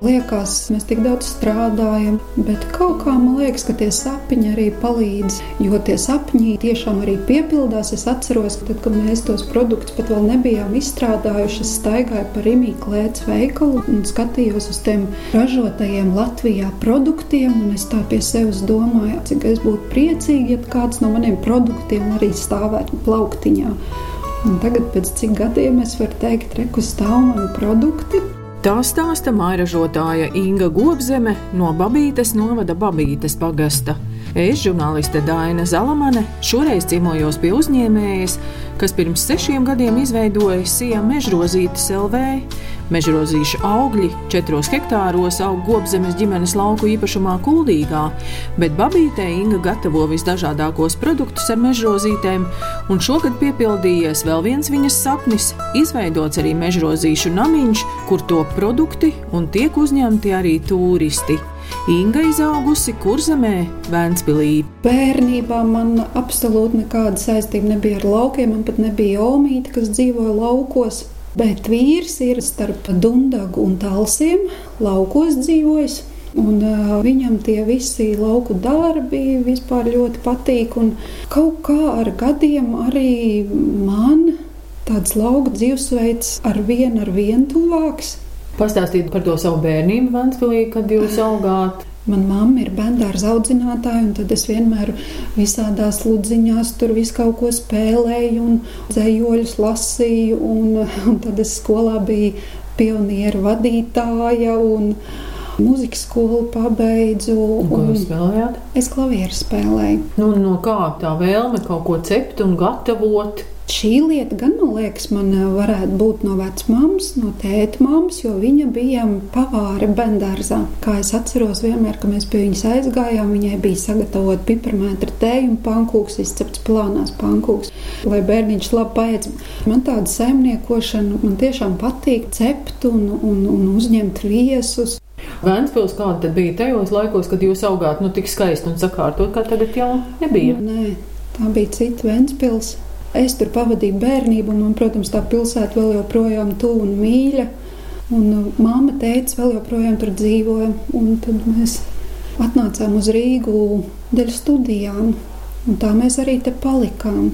Liekas, mēs tik daudz strādājam, bet kaut kā man liekas, ka tie sapņi arī palīdz. Jo tie sapņi tiešām arī piepildās. Es atceros, ka tad, kad mēs tos produktus pat vēl nebijām izstrādājuši, es staigāju pa Rīgas klēts veikalu un skatījos uz tiem ražotajiem Latvijā produktiem. Es tā pie sevis domāju, cik es būtu priecīga, ja kāds no maniem produktiem arī stāvētu plauktiņā. Un tagad, pēc cik gadiem, es varu teikt, ka stāv mani produkti. Tā stāsta mairažotāja Inga Gobzeme no Babītes novada Babītes pagasta. Es, žurnāliste Dāna Zalamane, šoreiz ciemojos pie uzņēmējas, kas pirms sešiem gadiem izveidoja Sija mežrozītes LV. Mežrozīša augļi četros hektāros aug Gobzemes ģimenes lauku īpašumā Kuldīgā, bet Babītē Inga gatavo visdažādākos produktus ar mežrozītēm, un šogad piepildījies vēl viens viņas sapnis - izveidots arī mežrozīšu namiņš, kur top produkti un tiek uzņemti arī turisti. Inga izaugusi Kurzemē, Vēnspilī. Bērnībā man absolūti nekāda saistība nebija ar laukiem, man pat nebija omīte, kas dzīvoja laukos. Bet vīrs ir starp Dundagu un Talsiem, laukos dzīvojis. Un, uh, viņam tie visi lauku darbi vispār ļoti patīk. Kaut kā ar gadiem arī man tāds lauka dzīvesveids ar vienu ar vienu tuvāks. Pastāstīt par to savu bērnību Vanspilī, kad jūs augāt. Manā mamma ir bērnu audzinātāja, un tad es vienmēr visādās ludziņās tur visu kaut ko spēlēju, un dzējoļus lasīju. Un, un tad es skolā biju pionieru vadītāja. Un, Mūzikas skolu pabeidzu. Ko jūs spēlējāt? Es klavieru spēlēju. Nu, no kā tā vēlme kaut ko cept un gatavot? Šī lieta gan, man liekas, man eh, varētu būt no vecmāmas, no tēta māmas, jo viņa bija pavāre bendārzā. Kā es atceros, vienmēr, kad mēs pie viņas aizgājām, viņai bija sagatavota piparmētra tēja un pankūks, izcepts plānās pankūks, lai bērniņš labi paēdz. Man tāda saimniekošana man tiešām patīk cept un, un, un uzņemt viesus. Vēnspils kāda bija tajos laikos, kad jūs augāt nu, tik skaisti un sakārtot, kā tagad jau nebija? Nē, tā bija cita Vēnspils. Es tur pavadīju bērnību, un, man, protams, tā pilsēta vēl joprojām tuvu un mīļa. Un uh, māma teica, vēl joprojām tur dzīvoja. Tad mēs atnācām uz Rīgu dēļ studijām, un tā mēs arī te palikām.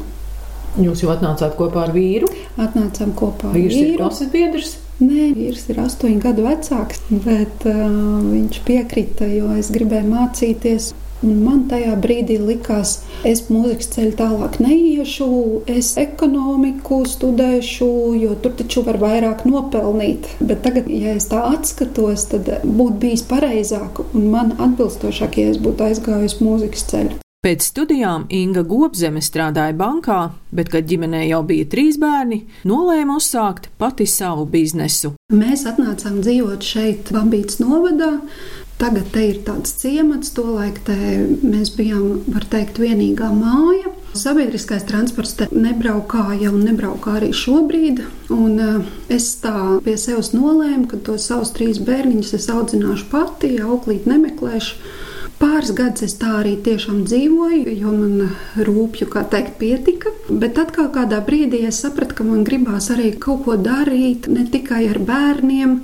Jūs jau atnācāt kopā ar vīru? Atnācām kopā ar vīru. Ir klases biedrs? Nē, vīrs ir astoņu gadu vecāks, bet uh, viņš piekrita, jo es gribēju mācīties. Un man tajā brīdī likās, es mūzikas ceļu tālāk neiešu, es ekonomiku studēšu, jo tur taču var vairāk nopelnīt. Bet tagad, ja es tā atskatos, tad būtu bijis pareizāk un man atbilstošāk, ja es būtu aizgājusi mūzikas ceļu. Pēc studijām Inga Gobzeme strādāja bankā, bet, kad ģimenē jau bija trīs bērni, nolēma uzsākt pati savu biznesu. Mēs atnācām dzīvot šeit, Bambītas novadā. Tagad te ir tāds ciemats, tolaik te mēs bijām, var teikt, vienīgā māja. Sabiedriskais transports te nebraukāja un nebraukā arī šobrīd. Un eh, es tā pie sevis nolēmu, ka tos savus trīs bērniņus es audzināšu pati, auklīt nemeklēšu. Pāris gadus es tā arī tiešām dzīvoju, jo man rūpju, kā teikt, pietika. Bet tad kā kādā brīdī es sapratu, ka man gribās arī kaut ko darīt, ne tikai ar bērniem.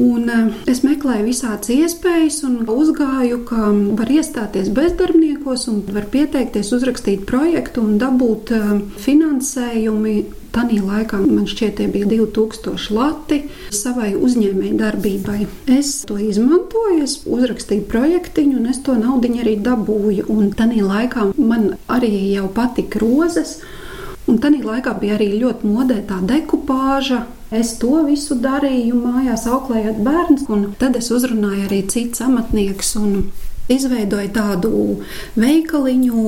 Un eh, es meklēju visādas iespējas un uzgāju, ka var iestāties bezdarbniekos un var pieteikties, uzrakstīt projektu un dabūt eh, finansējumu Tanī laikā man šķiet, tie bija 2000 lati savai uzņēmēji darbībai. Es to izmantoju, es uzrakstīju projektiņu, un es to naudu arī dabūju. Un tanī laikā man arī jau patika rozes. Un tā laikā bija arī ļoti modē tā dekupāža. Es to visu darīju mājās, auklējot bērnus, un tad es uzrunāju arī citus amatniekus un izveidoju tādu veikaliņu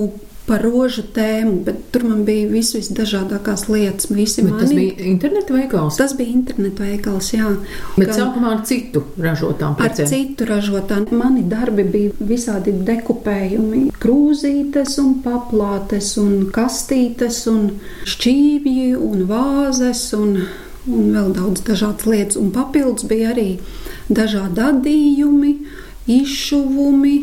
par rožu tēmu, bet tur man bija vis, visdažādākās lietas. Tas bija internetu veikals. Tas bija internetu veikals, jā. Bet Gan, sākumā ar citu ražotām precēm. Ar citu ražotām. Mani darbi bija visādi dekupējumi, krūzītes un paplātes un kastītes un šķīvji un vāzes un, un vēl daudz dažādas lietas. Un papildus bija arī dažādi adījumi, izšuvumi,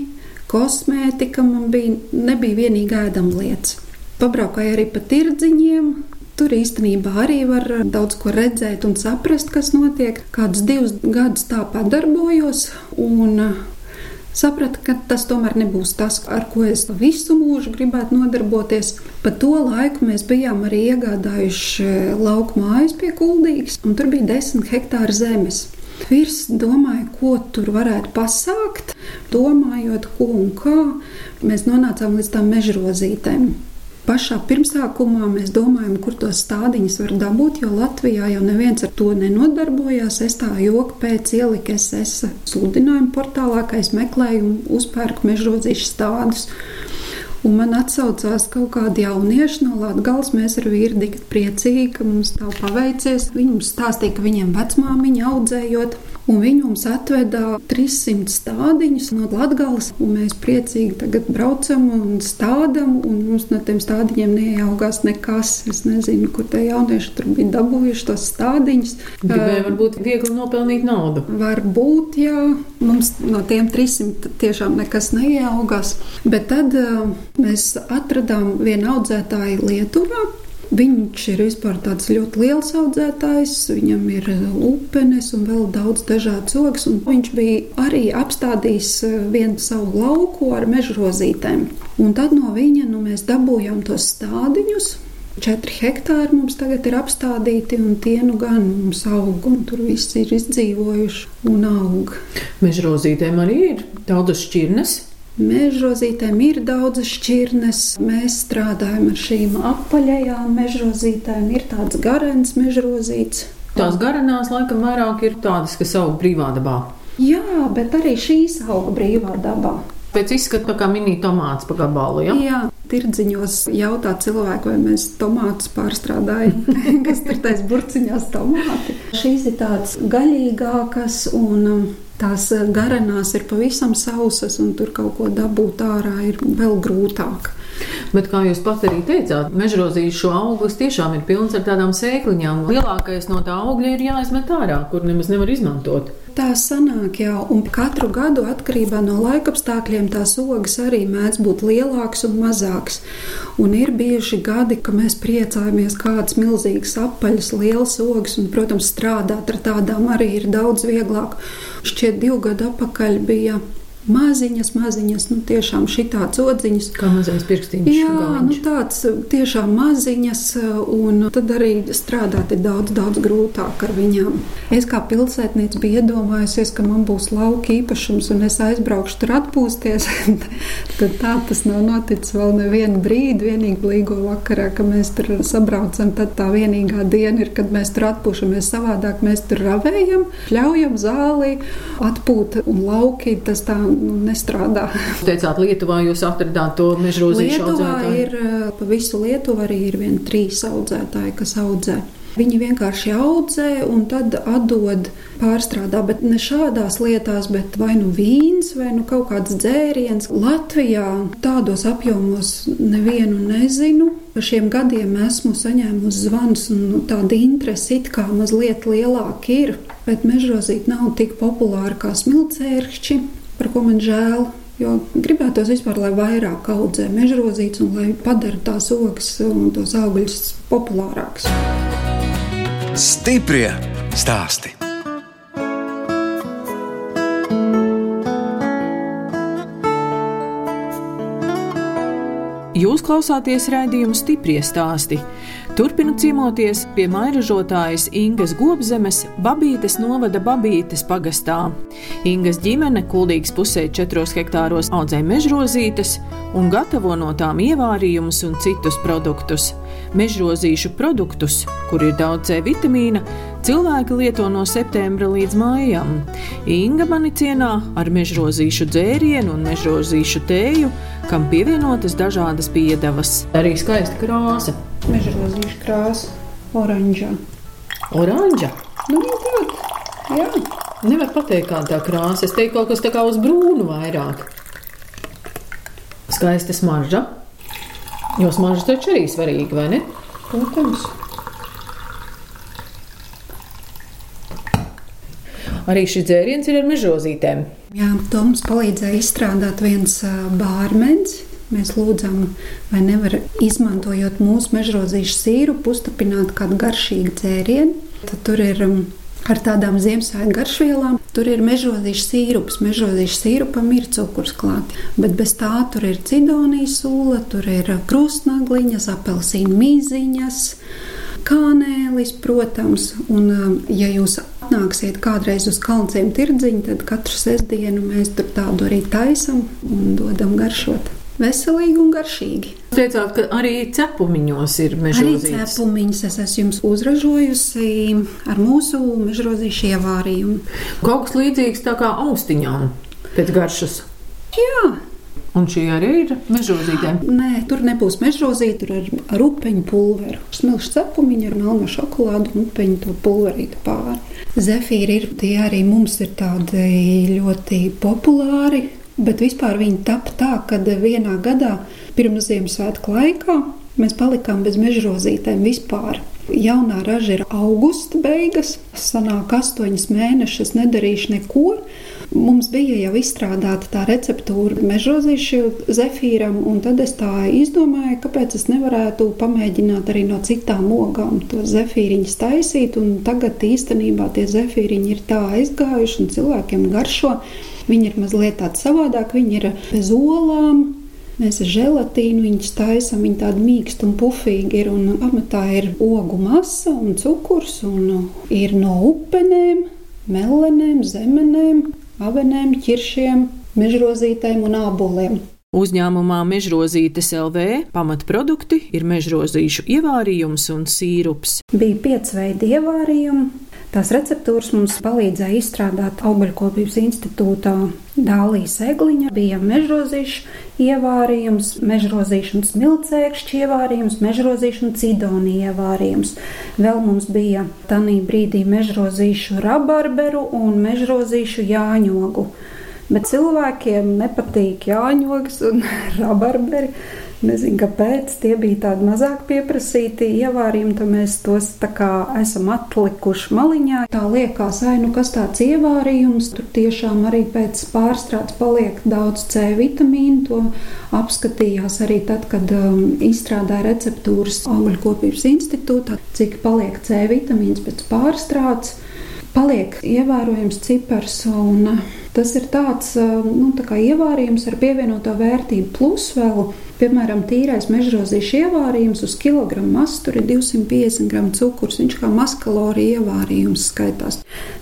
kosmētika man bija, nebija vienīgā ēdamlietas. Pabraukāju arī pa tirdziņiem. Tur īstenībā arī var daudz ko redzēt un saprast, kas notiek. Kādus divus gadus tā padarbojos, un sapratu, ka tas tomēr nebūs tas, ar ko es visu mūžu gribētu nodarboties. Pa to laiku mēs bijām arī iegādājuši lauku mājas pie Kuldīgas, un tur bija 10 hektāri zemes. Virs domāju, ko tur varētu pasākt, domājot, ko un kā mēs nonācām līdz tām mežrozītēm. Pašā pirmsākumā mēs domājam, kur tos stādiņus var dabūt, jo Latvijā jau neviens ar to nenodarbojās. Es tā joku pēc ieliku SS sludinājumu portālā, ka es meklēju un uzpērku mežrodzīšu stādus. Un man atsaucās kaut kādi jaunieši no Latvijas. Mēs ar vīru tik priecīgi, ka mums tā paveicies. Viņi mums stāstīja, ka viņiem vecmāmiņa audzējot un viņi mums atveda 300 stādiņus no Latvijas. Mēs priecīgi tagad braucam un stādām, un mums no tiem stādiņiem neieaugās nekas. Es nezinu, kur tie jaunieši tur bija dabūjuši tos stādiņus. Gribēja varbūt viegli nopelnīt naudu. Varbūt, jā, mums no tiem 300 tiešām nekas neieaugās. Bet tad mēs atradām vienu audzētāju Lietuvā Viņš ir vispār tāds ļoti liels audzētājs, viņam ir upenes un vēl daudz dažādas ogas. Viņš bija arī apstādījis eh, vienu savu lauku ar mežrozītēm. Un tad no viņa nu, mēs dabūjām tos stādiņus. Četri hektāri mums tagad ir apstādīti, un tie nu gan mums aug, un tur viss ir izdzīvojuši un aug. Mežrozītēm arī ir daudzas šķirnes. Mežrozītēm ir daudzas šķirnes. Mēs strādājam ar šīm apaļajām mežrozītēm. Ir tāds garants mežrozīts. Tās garanās laikam vairāk ir tādas, kas aug brīvā dabā. Jā, bet arī šīs aug brīvā dabā. Pēc izskata kā mini tomāts pa gabalu. Ja? Jā, tirdziņos jautā cilvēku, vai mēs tomātus pārstrādājam, kas tur taisa burciņās tomāti. Šīs ir tādas gaļīgākas un um, tās eh, garanās ir pavisam sausas, un tur kaut ko dabūt ārā ir vēl grūtāk. Bet, kā jūs pat arī teicāt, mežrozīšu auglis tiešām ir pilns ar tādām sēkliņām. Lielākais no tā augļa ir jāizmet ārā, kur nemaz nevar izmantot. Tā sanāk, jā, un katru gadu atkarībā no laikapstākļiem tās ogas arī mēdz būt lielākas un mazākas. Un ir bijuši gadi, ka mēs priecājamies, kādas milzīgas apaļas, lielas ogas, un, protams, strādāt ar tādām arī ir daudz vieglāk. Šķiet, divu gadu atpakaļ bija maziņas, maziņas, nu, tiešām šitāds odziņas. Kā mazais pirkstīņš. Jā, galiņš. nu, tāds tiešām maziņas, un tad arī strādāt ir daudz, daudz grūtāk ar viņām. Es kā pilsētniece biju iedomājusies, ka man būs lauka īpašums, un es aizbraukšu tur atpūsties. tad tā tas nav noticis vēl nevienu brīdi, vienīgi līgo vakarā, ka mēs tur sabraucam. Tad tā vienīgā diena ir, kad mēs tur atpūšamies savādāk. Mēs tur ravējam, ļaujam zāli, atpūt un lauki. Tas tā nu, nestrādā. Jūs teicāt, Lietuvā jūs atradāt to mežrozīšu audzētāju? Ir, pa visu Lietuvu arī ir vien trīs audzētāji, kas audzē. Viņi vienkārši audzē un tad atdod pārstrādā, bet ne šādās lietās, bet vai nu vīns, vai nu kaut kāds dzēriens. Latvijā tādos apjomos nevienu nezinu. Par šiem gadiem esmu saņēmusi zvanus, un nu, tāda interese it kā mazliet lielāka ir, bet mežrozīt nav tik populāra kā smilcērkšķi par ko man žēl. Jo gribētos vispār, lai vairāk audzē mežrozītes un lai padara tās ogas un tos augļus populārākus. Stiprie stāsti! Jūs klausāties raidījumu stipri stāstī. Turpinu ciemoties pie mairažotājas Ingas Gobzemes, Babītes novada Babītes pagastā. Ingas ģimene kuldīgas pusē četros hektāros audzē mežrozītes un gatavo no tām ievārījumus un citus produktus. Mežrozīšu produktus, kur ir daudz C vitamīna, cilvēki lieto no septembra līdz maijam. Inga mani cienā ar mežrozīšu dzērienu un mežrozīšu tēju kam pievienotas dažādas piedevas. Arī skaista krāsa. Mežrozīša krāsa, oranžā. Oranža? Nu, tāda, jā. Nevar pateikt, kāda tā krāsa. Es teiktu, kaut kas tā kā uz brūnu vairāk. Skaista smarža. Jo smarža taču arī svarīga, vai ne? Protams. Arī šis dzēriens ir ar mežozītēm. Jā, to mums palīdzēja izstrādāt viens bārmenis. Mēs lūdzam, vai nevar izmantojot mūsu mežrozīšu sīrupu, uztapināt kādu garšīgu dzērienu. Tad tur ir um, ar tādām Ziemassvētku garšvielām. Tur ir mežozīšu sīrups, mežozīšu sīrupam ir cukurs klāts. Bet bez tā tur ir cidonijas sula, tur ir krustnagliņas, apelsīnu mīziņas. Kanēlis, protams, un, ja jūs atnāksiet kādreiz uz kalnciem tirdziņu, tad katru sestdienu mēs tur tādu arī taisam un dodam garšot veselīgi un garšīgi. Jūs teicāt, ka arī cepumiņos ir mežrozītes. Arī cepumiņus es esmu jums uzražojusi ar mūsu mežrozīšu ievārījumu. Kaut kas līdzīgs tā kā austiņām pēc garšas. Jā. Un šī arī ir mežrozīte. Nē, tur nebūs mežrozīte, tur ir ar upeņu pulveru. Smilšu cepumiņu ar melno šokolādu un upeņu to pulverīti pāri. Zefīri ir tie arī mums ir tādi ļoti populāri Bet vispār viņi tapa tā, ka vienā gadā pirms Ziemassvētku laikā mēs palikām bez mežrozītēm vispār. Jaunā raža ir augusta beigas, sanāk astoņas mēnešus, nedarīšu neko. Mums bija jau izstrādāta tā receptūra mežrozīšu zefīram, un tad es tā izdomāju, kāpēc es nevarētu pamēģināt arī no citām ogām to zefīriņu taisīt. Tagad īstenībā tie zefīriņi ir tā aizgājuši un cilvēkiem garšo. Viņi ir mazliet tādi savādāk, viņi ir bez olām. Mēs ar želatīnu viņus taisām, viņi tādi mīksti un pufīgi ir. Un amatā ir ogu masa un cukurs, un ir no upenēm, melenēm, zemenēm, avenēm, ķiršiem, mežrozītēm un āboliem. Uzņēmumā Mežrozītes LV pamatprodukti ir mežrozīšu ievārījums un sīrups. Bija pieci veidi ievārījumu, Tās receptūras mums palīdzēja izstrādāt Augaļkopības institūtā Dālijas egliņa, bija mežrozīšu ievārījums, mežrozīšu un smilcēkšķi ievārījums, mežrozīšu un cidoni ievārījums. Vēl mums bija tanī brīdī mežrozīšu rabarberu un mežrozīšu jāņogu. Bet cilvēkiem nepatīk jāņogas un rabarberi. Nezinu, kāpēc tie bija tādi mazāk pieprasīti ievārījumi, tad mēs tos tā kā esam atlikuši maliņā. Tā liekas, ai, nu kas tāds ievārījums, tur tiešām arī pēc pārstrādes paliek daudz C vitamīnu. To apskatījās arī tad, kad um, izstrādāja receptūras augļkopības institūtā, cik paliek C vitamīns pēc pārstrādes. Paliek ievērojams cipars un Tas ir tāds nu, tā ievārījums ar pievienoto vērtību. Plus vēl, piemēram, tīrais mežrozīšu ievārījums uz kilogramu masu tur ir 250 gramu cukurs. Viņš kā maskalorija ievārījums skaitās.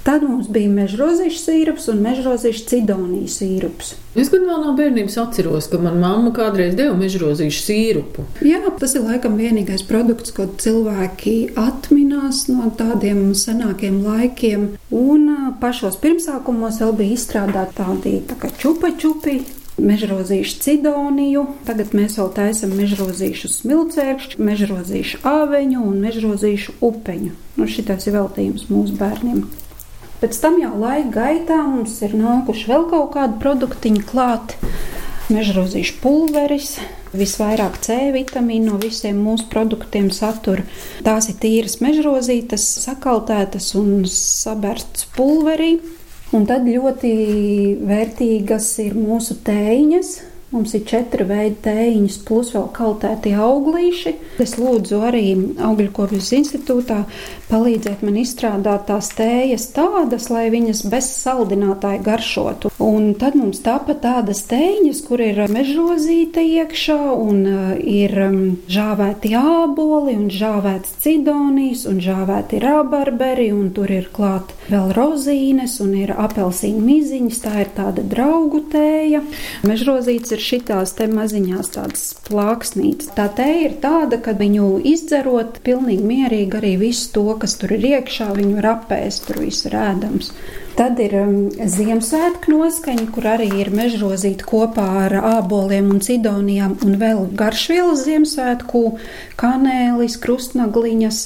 Tad mums bija mežrozīšu sīrups un mežrozīšu cidonijas sīrups. Es gan vēl no bērnības atceros, ka manā mamma kādreiz deva mežrozīšu sīrupu. Jā, tas ir laikam vienīgais produkts, ko cilvēki atminās no tādiem senākiem laikiem. Un pašos pirmsākumos vēl bija izstrādāts izstrādāt tādi tā čupa-čupi, mežrozīšu cidoniju, tagad mēs vēl taisam mežrozīšu smilcēkšķu, mežrozīšu āveņu un mežrozīšu upeņu. Nu, šitais ir veltījums mūsu bērniem. Pēc tam jau laika gaitā mums ir nākuši vēl kaut kādi produktiņi klāt. Mežrozīšu pulveris, visvairāk C vitamīnu no visiem mūsu produktiem satur. Tās ir tīras mežrozītes, sakaltētas un sabērts pulverī. Un tad ļoti vērtīgas ir mūsu tēņas, Mums ir četri veidi tēņas, plus vēl kaltēti auglīši. Es lūdzu arī Augļu institūtā palīdzēt man izstrādāt tās tējas tādas, lai viņas bez saldinātāja garšotu. Un tad mums tāpat tādas tēņas, kur ir mežozīte iekšā un uh, ir um, žāvēti āboli un žāvēts cidonijas un žāvēti rabarberi un tur ir klāt vēl rozīnes un ir apelsīnu miziņas. Tā ir tāda draugu tēja. Mežrozītes ir šitās te maziņās tādas plāksnītes. Tā te ir tāda, ka viņu izdzerot pilnīgi mierīgi arī visu to, kas tur ir iekšā, viņu var apēst, tur viss ir ēdams. Tad ir um, Ziemassvētku noskaņa, kur arī ir mežrozīta kopā ar āboliem un cidonijām, un vēl garšvielas Ziemassvētku, kanēlis, krustnagliņas,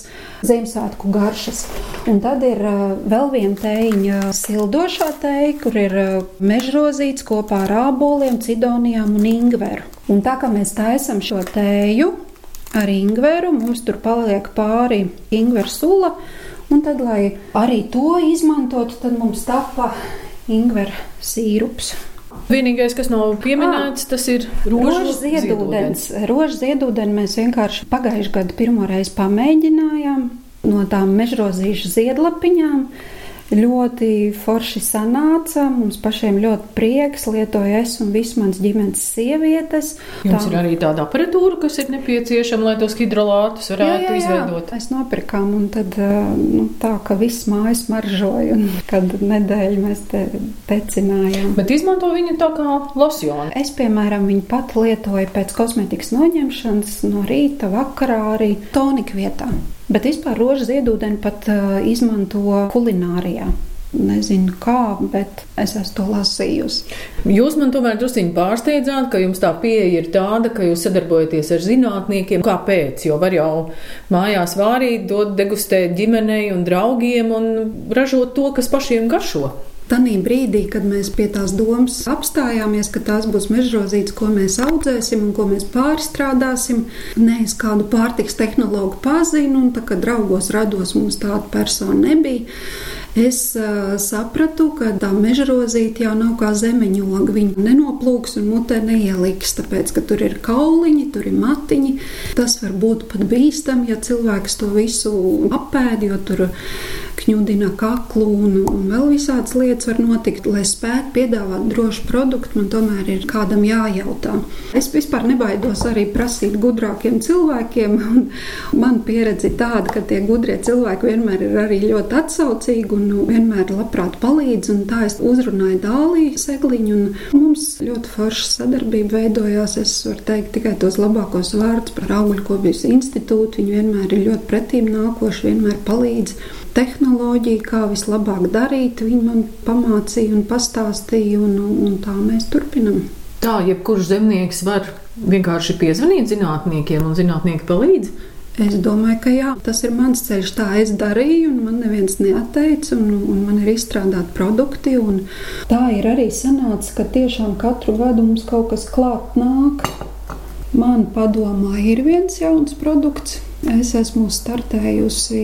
Ziemassvētku garšas. Un tad ir uh, vēl viena tēņa, sildošā tēja, kur ir uh, mežrozīts kopā ar āboliem, cidonijām un ingveru. Un tā kā mēs taisam šo tēju ar ingveru, mums tur paliek pāri ingveru sula. Un tad, lai arī to izmantotu, tad mums tapa ingvera sīrups. Vienīgais, kas nav pieminēts, tas ir rožu ziedūdens. Rožu ziedūdeni mēs vienkārši pagājušajā gadā pirmo reizi pamēģinājām no tām mežrozīšu ziedlapiņām. Ļoti forši sanāca. Mums pašiem ļoti prieks. Lietoju es un visas manas ģimenes sievietes. Jums tā. ir arī tāda aparatūra, kas ir nepieciešama, lai tos hidrolātus varētu jā, jā, jā. izveidot. Mēs nopirkām, un tad, nu, tā ka viss mājas maržoja. Kad nedēļu mēs te tecinājām. Bet izmanto viņu tā kā losjonu. Es, piemēram, viņu pat lietoju pēc kosmetikas noņemšanas no rīta, vakarā arī tonika vietā. Bet vispār rožu ziedūdeni pat uh, izmanto kulinārijā. Nezinu, kā, bet es esmu to lasījusi. Jūs man tomēr druskuļi pārsteidzāt, ka jums tā pieeja ir tāda, ka jūs sadarbojaties ar zinātniekiem. Kāpēc? Jo var jau mājās vārīt, dot degustēt ģimenei un draugiem un ražot to, kas pašiem garšo. Tanī brīdī, kad mēs pie tās domas apstājāmies, ka tās būs mežrozītes, ko mēs audzēsim un ko mēs pārstrādāsim, ne es kādu pārtiks tehnologu pazinu, un tā kā draugos rados mums tāda persona nebija. Es uh, sapratu, ka tā mežrozīte jau nav kā zemeņoga. Viņa nenoplūks un mutē neieliks, tāpēc, ka tur ir kauliņi, tur ir matiņi. Tas var būt pat bīstami, ja cilvēks to visu apēd, jo tur kņudina kaklu un, un vēl visādas lietas var notikt. Lai spētu piedāvāt drošu produktu, man tomēr ir kādam jājautā. Es vispār nebaidos arī prasīt gudrākiem cilvēkiem. Man pieredze ir tāda, ka tie gudrie cilvēki vienmēr ir arī ļoti atsaucīgi un vienmēr labprāt palīdz. Tā es uzrunāju Dāliju Segliņu, un mums ļoti forša sadarbība veidojās. Es varu teikt tikai tos labākos vārdus par augļkopības institūtu. Viņi vienmēr ir ļoti pretīm nākoši, vienmēr palīdz tehnoloģiju, kā vislabāk darīt. Viņi man pamācīja un pastāstīja, un, un tā mēs turpinām. Tā, jebkurš zemnieks var vienkārši piezvanīt zinātniekiem, un zinātnieki palīdz. Es domāju, ka jā, tas ir mans ceļš. Tā es darīju, un man neviens neatteica, un, un man ir izstrādāti produkti. Tā ir arī sanāca, ka tiešām katru gadu mums kaut kas klāt nāk. Man padomā ir viens jauns produkts, Es esmu startējusi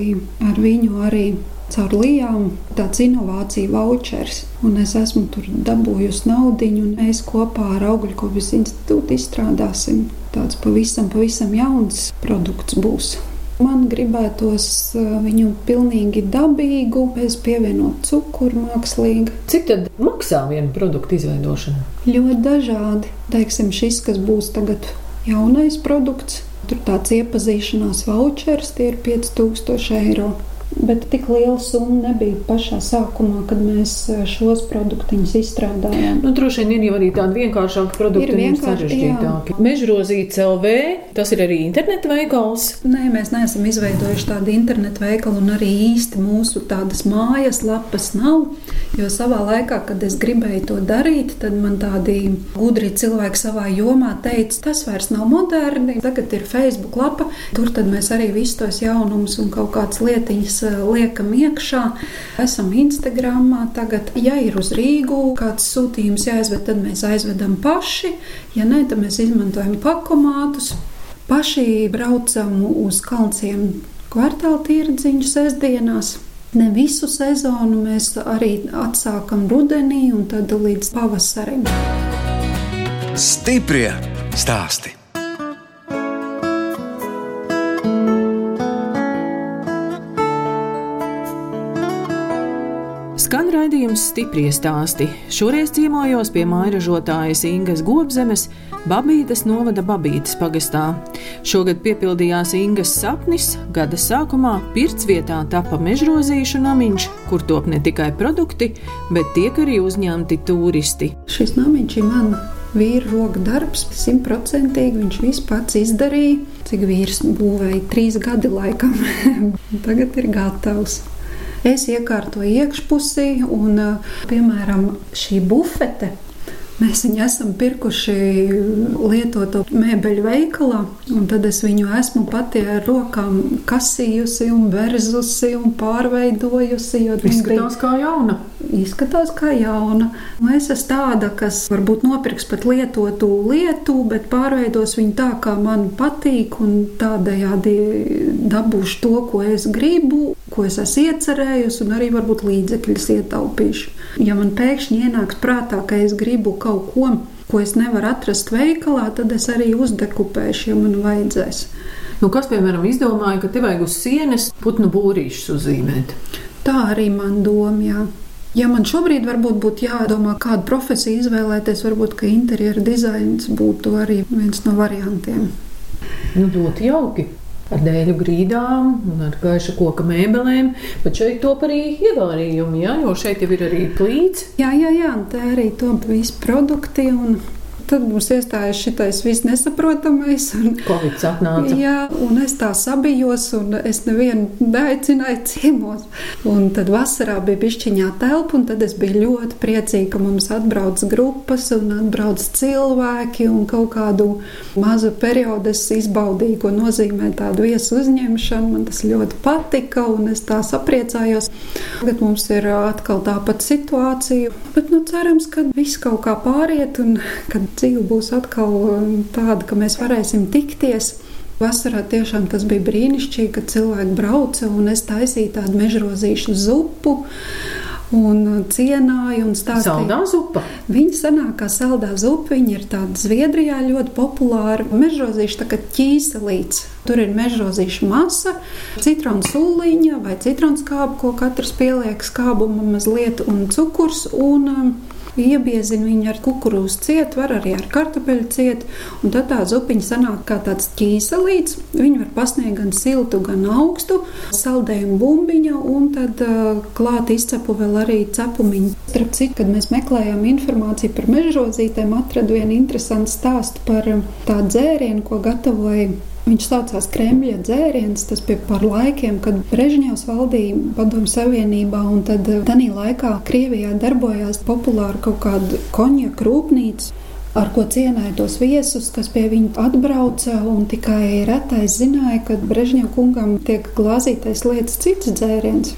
ar viņu arī caur Lijām, tāds inovāciju vouchers. Un es esmu tur dabūjusi naudu, un mēs kopā ar Augļkopijas institūtu izstrādāsim tāds pavisam, pavisam jauns produkts būs. Man gribētos uh, viņu pilnīgi dabīgu, bez pievienot cukuru mākslīgi. Cik tad maksā viena produkta izveidošana? Ļoti dažādi. Teiksim, šis, kas būs tagad jaunais produkts, Tur tāds iepazīšanās vouchers, tie ir 5000 eiro. Bet tik liela summa nebija pašā sākumā, kad mēs e, šos produktus izstrādājām. Nu, droši vien ir arī tādi vienkāršāki produkti, ir sarežģītāki. Mežrozīts LV, tas ir arī interneta veikals. Nē, mēs neesam izveidojuši tādu internetu veikalu, un arī īsti mūsu tādas mājas lapas nav. Jo savā laikā, kad es gribēju to darīt, tad man tādi gudri cilvēki savā jomā teica, tas vairs nav moderni. Tagad ir Facebook lapa, tur mēs arī visus tos jaunumus un kaut kādas lietiņas Eh, liekam iekšā. Esam Instagramā tagad. Ja ir uz Rīgu kāds sūtījums jāizved, tad mēs aizvedam paši. Ja nē, tad mēs izmantojam pakomātus. Paši braucam uz kalnciem kvartāla tirdziņu sestdienās. Ne visu sezonu mēs arī atsākam rudenī un tad līdz pavasarim. Stiprie stāstī! Skan raidījums stipri stāsti. Šoreiz ciemojos pie mājražotājas Ingas Gobzemes, Babītes novada Babītes pagastā. Šogad piepildījās Ingas sapnis, gada sākumā pirts vietā tapa mežrozīšu namiņš, kur top ne tikai produkti, bet tiek arī uzņemti turisti. Šis namiņš ir man vīra roka darbs, simtprocentīgi viņš viss pats izdarīja. Cik vīrs būvēja trīs gadi laikam, tagad ir gatavs. Es iekārtoju iekšpusi, un, piemēram, šī bufete Mēs viņu esam pirkuši lietoto mēbeļu veikalā, un tad es viņu esmu pati ar rokām kasījusi un verzusi un pārveidojusi. Izskatās kā jauna. Izskatās kā jauna. Es esmu tāda, kas varbūt nopirks pat lietotu lietu, bet pārveidos viņu tā, kā man patīk, un tādējādi dabūšu to, ko es gribu, ko es esmu iecerējusi, un arī varbūt līdzekļus ietaupīšu. Ja man pēkšņi ienāks prātā, ka es gribu kaut ko, ko es nevaru atrast veikalā, tad es arī uzdekupēšu, ja man vajadzēs. Nu, kas, piemēram, izdomāja, ka te vajag uz sienas putnu būrīšus uzzīmēt? Tā arī man doma. Ja man šobrīd varbūt būtu jādomā, kādu profesiju izvēlēties, varbūt interjera dizains būtu arī viens no variantiem. Nu, ļoti jauki. Ar dēļu grīdām un ar gaiša koka mēbelēm, bet šeit top arī ievārījumi, jā, jo šeit jau ir arī plīts. Jā, jā, jā, tā arī top visi produkti un tad mums iestājās šitais viss nesaprotamais. Covid atnāca. Jā, un es tā sabijos, un es nevienu neaicināju ciemos. Un tad vasarā bija pišķiņā telpa, un tad es biju ļoti priecīga, ka mums atbrauc grupas un atbrauc cilvēki, un kaut kādu mazu periodu es izbaudīju, ko nozīmē tādu viesu uzņemšanu. Man tas ļoti patika, un es tā sapriecājos. Tagad mums ir atkal tāpat situācija, bet nu, cerams, ka viss kaut kā pāriet un kad dzīve būs atkal um, tāda, ka mēs varēsim tikties. Vasarā tiešām tas bija brīnišķīgi, kad cilvēki brauca un es taisīju tādu mežrozīšu zupu un cienāju un stāstīju. Saldā zupa. Viņa sanāk kā saldā zupa. Viņa ir tāda Zviedrijā ļoti populāra. Mežrozīša tā kā ķīselīts. Tur ir mežrozīša masa, citronu sūliņa vai citronu skāba, ko katrs pieliek skābuma mazliet un cukurs. Un, um, iebiezina viņu ar kukurūzu cietu, var arī ar kartupeļu cietu, tad tā zupiņa sanāk kā tāds ķīselīts. Viņu var pasniegt gan siltu, gan augstu, saldējumu bumbiņu, un tad uh, klāt izcepu vēl arī cepumiņu. Starp citu, kad mēs meklējām informāciju par mežrozītēm, atradu vienu interesantu stāstu par tādu dzērienu, ko gatavoja Viņš saucās Kremļa dzēriens. Tas bija par laikiem, kad Brežņevs valdīja Padomu Savienībā, un tad eh, tajā laikā Krievijā darbojās populāra kaut kāda konjaka rūpnīca. Ar ko cienīja tos viesus, kas pie viņa atbrauca, un tikai retais zināja, ka Brežņevs kungam tiek glāzītais lietas cits dzēriens.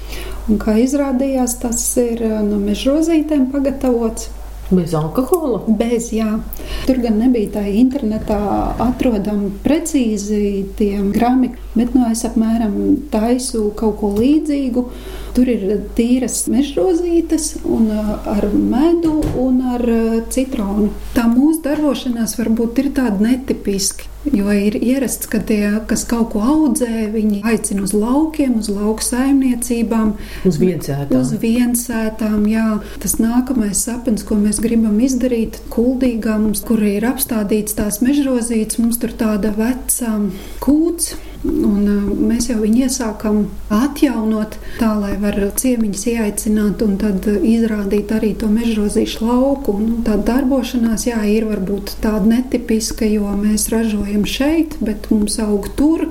Un kā izrādījās, tas ir eh, no mežrozītēm pagatavots. Bez alkohola? Bez, jā. Tur gan nebija tā internetā atrodama precīzi tie grami, bet no nu, es apmēram taisu kaut ko līdzīgu. Tur ir tīras mežrozītes un ar medu un ar citronu. Tā mūsu darbošanās varbūt ir tāda netipiska. Jo ir ierasts, ka tie, kas kaut ko audzē, viņi aicina uz laukiem, uz lauku saimniecībām, uz viensētām. Uz viensētām jā. Tas nākamais sapnis, ko mēs gribam izdarīt, kuldīgā mums, kur ir apstādīts tās mežrozītes, mums tur tāda veca kūts Un, mēs jau viņu iesākam atjaunot tā, lai varētu ciemiņus ieaicināt un tad izrādīt arī to mežrozīšu lauku. Un, tā darbošanās jā, ir varbūt tāda netipiska, jo mēs ražojam šeit, bet mums aug tur.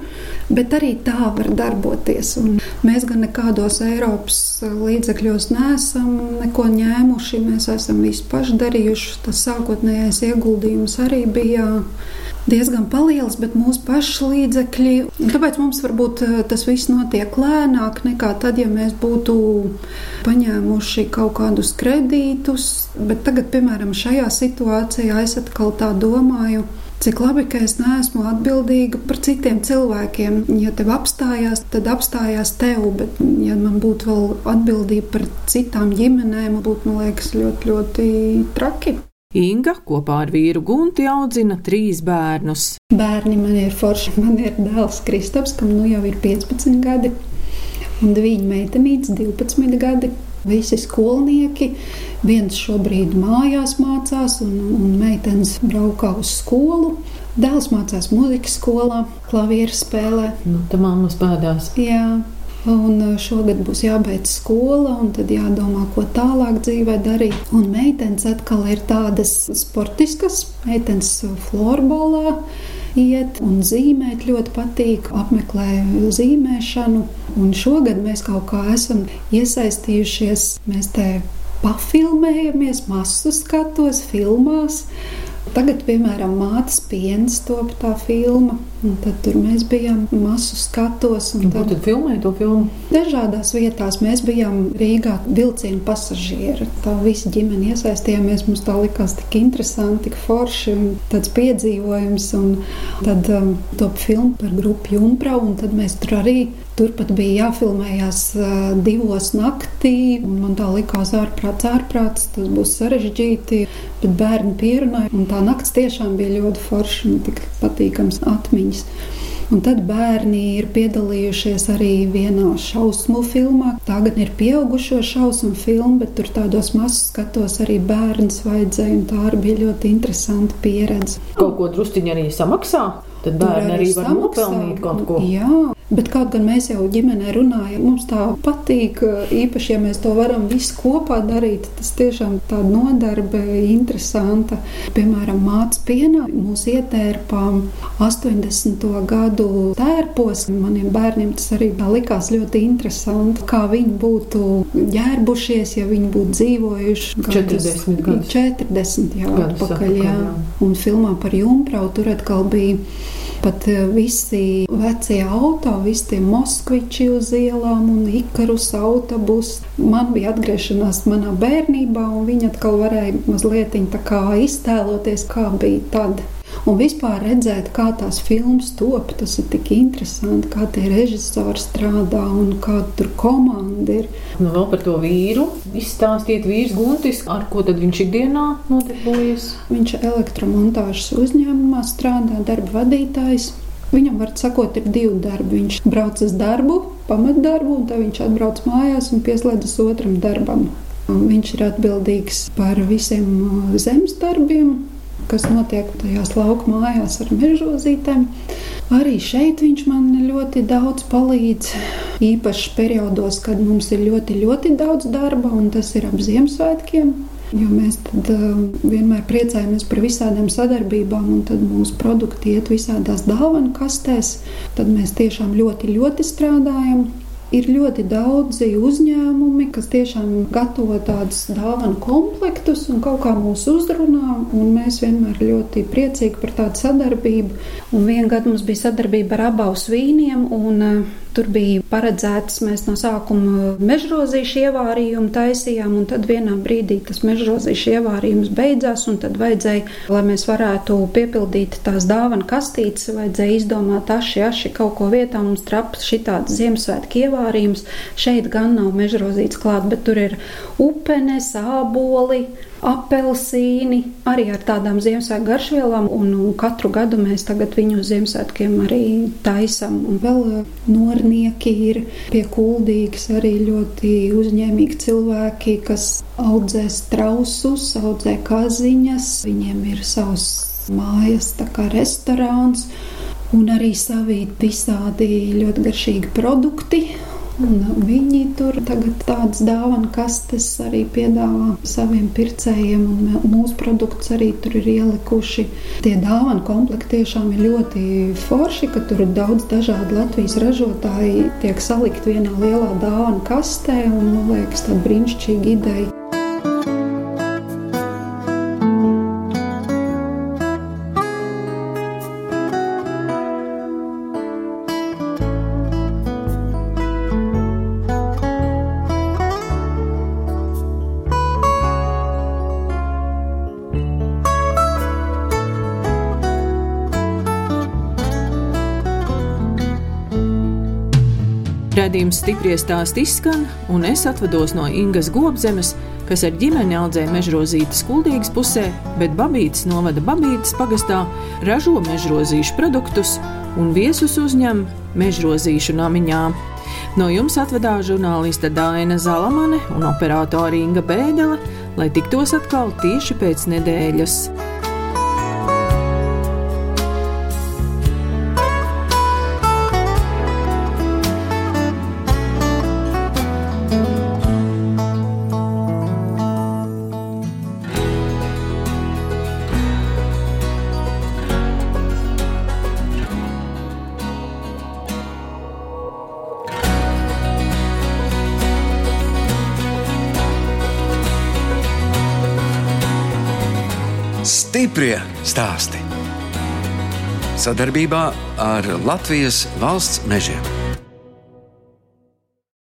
Bet arī tā var darboties. Un mēs gan nekādos Eiropas līdzekļos neesam neko ņēmuši. Mēs esam visu paši darījuši. Tas sākotnējais ieguldījums arī bija diezgan liels, bet mūsu pašu līdzekļi. Tāpēc mums varbūt eh, tas viss notiek lēnāk nekā tad, ja mēs būtu paņēmuši kaut kādus kredītus. Bet tagad, piemēram, šajā situācijā es atkal tā domāju. Cik labi, ka es neesmu atbildīga par citiem cilvēkiem. Ja tev apstājās, tad apstājās tev, bet, ja man būtu vēl atbildība par citām ģimenēm, būtu, man liekas, ļoti, ļoti traki. Inga kopā ar vīru Gunti audzina trīs bērnus. Bērni man ir forši. Man ir dēls Kristaps, kam nu jau ir 15 gadi, un viņa meitenītes 12 gadi. Visi skolnieki, viens šobrīd mājās mācās, un, un meitenes braukā uz skolu. Dēls mācās muzikas skolā, klavieru spēlē. Nu, tā mammas bēdās. Jā, Un uh, šogad būs jābeidz skola, un tad jādomā, ko tālāk dzīvē darīt. Un meitenes atkal ir tādas sportiskas, meitenes florbolā iet un zīmēt ļoti patīk, apmeklē zīmēšanu. Un šogad mēs kaut kā esam iesaistījušies, mēs te pafilmējamies, masu skatos, filmās. Tagad, piemēram, mātes piens top tā filma. Un tad tur mēs bijām masu skatos. Un tad, tad filmēja to filmu? Dažādās vietās mēs bijām Rīgā vilcienu pasažieri. Tā visa ģimene iesaistījāmies. Mums tā likās tik interesanti, tik forši un tāds piedzīvojums. Un tad um, top filmu par grupu Jumprau, un tad mēs tur arī Turpat bija jāfilmējās uh, divos naktī. Man tā likās ārprāts, ārprāts. Tas būs sarežģīti, bet bērni pierunāja. Un tā naktis tiešām bija ļoti forša un tik patīkams atmiņas. Un tad bērni ir piedalījušies arī vienā šausmu filmā. Tā gan ir pieaugušo šausmu filma, bet tur tādos mazos skatos arī bērns vajadzēja. Tā bija ļoti interesanta pieredze. Kaut ko drusciņi arī samaksā? Tad bērni arī, arī var nopelnīt kaut ko. Jā, Bet kaut gan mēs jau ģimenē runājam, mums tā patīk, īpaši, ja mēs to varam visu kopā darīt, tas tiešām tāda nodarbe interesanta. Piemēram, māca pienā mūs ietērpām 80. gadu tērpos. Maniem bērniem tas arī likās ļoti interesanti, kā viņi būtu ģērbušies, ja viņi būtu dzīvojuši 40 gadus. 40 jau atpakaļ, jā. Un filmā par Jumprau tur atkal bija pat visi vecie auto visi tie Moskviči uz ielām un Ikarus autobus. Man bija atgriešanās manā bērnībā, un viņi atkal varēja mazliet iztēloties, kā bija tad. Un vispār redzēt, kā tās filmas top, tas ir tik interesanti, kā tie režisori strādā un kāda tur komanda ir. Nu, vēl par to vīru izstāstiet, vīrs Guntis, ar ko tad viņš ikdienā nodarbojas? Viņš elektromontāžas uzņēmumā strādā, darba vadītājs. Viņam, var sakot, ir divi darbi. Viņš brauc uz darbu, pamatdarbu, un tad viņš atbrauc mājās un pieslēdzas otram darbam. Viņš ir atbildīgs par visiem uh, zemes darbiem, kas notiek tajās lauku mājās ar mežozītēm. Arī šeit viņš man ļoti daudz palīdz. Īpaši periodos, kad mums ir ļoti, ļoti daudz darba, un tas ir ap Ziemassvētkiem. Jo mēs tad, uh, vienmēr priecājamies par visādām sadarbībām, un tad mūsu produkti iet visādās dāvanu kastēs. Tad mēs tiešām ļoti, ļoti strādājam. Ir ļoti daudzi uzņēmumi, kas tiešām gatavo tādus dāvanu komplektus un kaut kā mūs uzrunā. Mēs vienmēr ļoti priecīgi par tādu sadarbību. Un vienā gadā mums bija sadarbība ar abām vīniem. Un, uh, Tur bija paredzēts, mēs no sākuma mežrozīšu ievārījumu taisījām, un tad vienā brīdī tas mežrozīšu ievārījums beidzās, un tad vajadzēja, lai mēs varētu piepildīt tās dāvana kastītes, vajadzēja izdomāt aši, aši kaut ko vietā, mums traps šitāds Ziemassvētku ievārījums. Šeit gan nav mežrozīts klāt, bet tur ir upene, sāboli apelsīni, arī ar tādām Ziemassvētku garšvielām. Un, un katru gadu mēs viņu uz Ziemassvētkiem arī taisām. Un vēl uh, nornieki ir pie kuldīgas arī ļoti uzņēmīgi cilvēki, kas audzē strausus, audzē kaziņas. Viņiem ir savs mājas, tā kā restorāns. Un arī savi visādi ļoti garšīgi produkti, Un viņi tur tagad tādas dāvana kastes arī piedāvā saviem pircējiem, un mūsu produkts arī tur ir ielikuši. Tie dāvana komplekti tiešām ir ļoti forši, ka tur ir daudz dažādu Latvijas ražotāji tiek salikt vienā lielā dāvana kastē, un man liekas, tā brīnišķīga ideja. Raidījums stipri stāst izskan, un es atvados no Ingas Gobzemes, kas ar ģimeni audzē mežrozītes kuldīgas pusē, bet Babītas novada Babītas pagastā ražo mežrozīšu produktus un viesus uzņem mežrozīšu namiņā. No jums atvedās žurnāliste Dāna Zalamane un operātore Inga Bēdelē, lai tiktos atkal tieši pēc nedēļas. Stāsti. sadarbībā ar Latvijas valsts mežiem.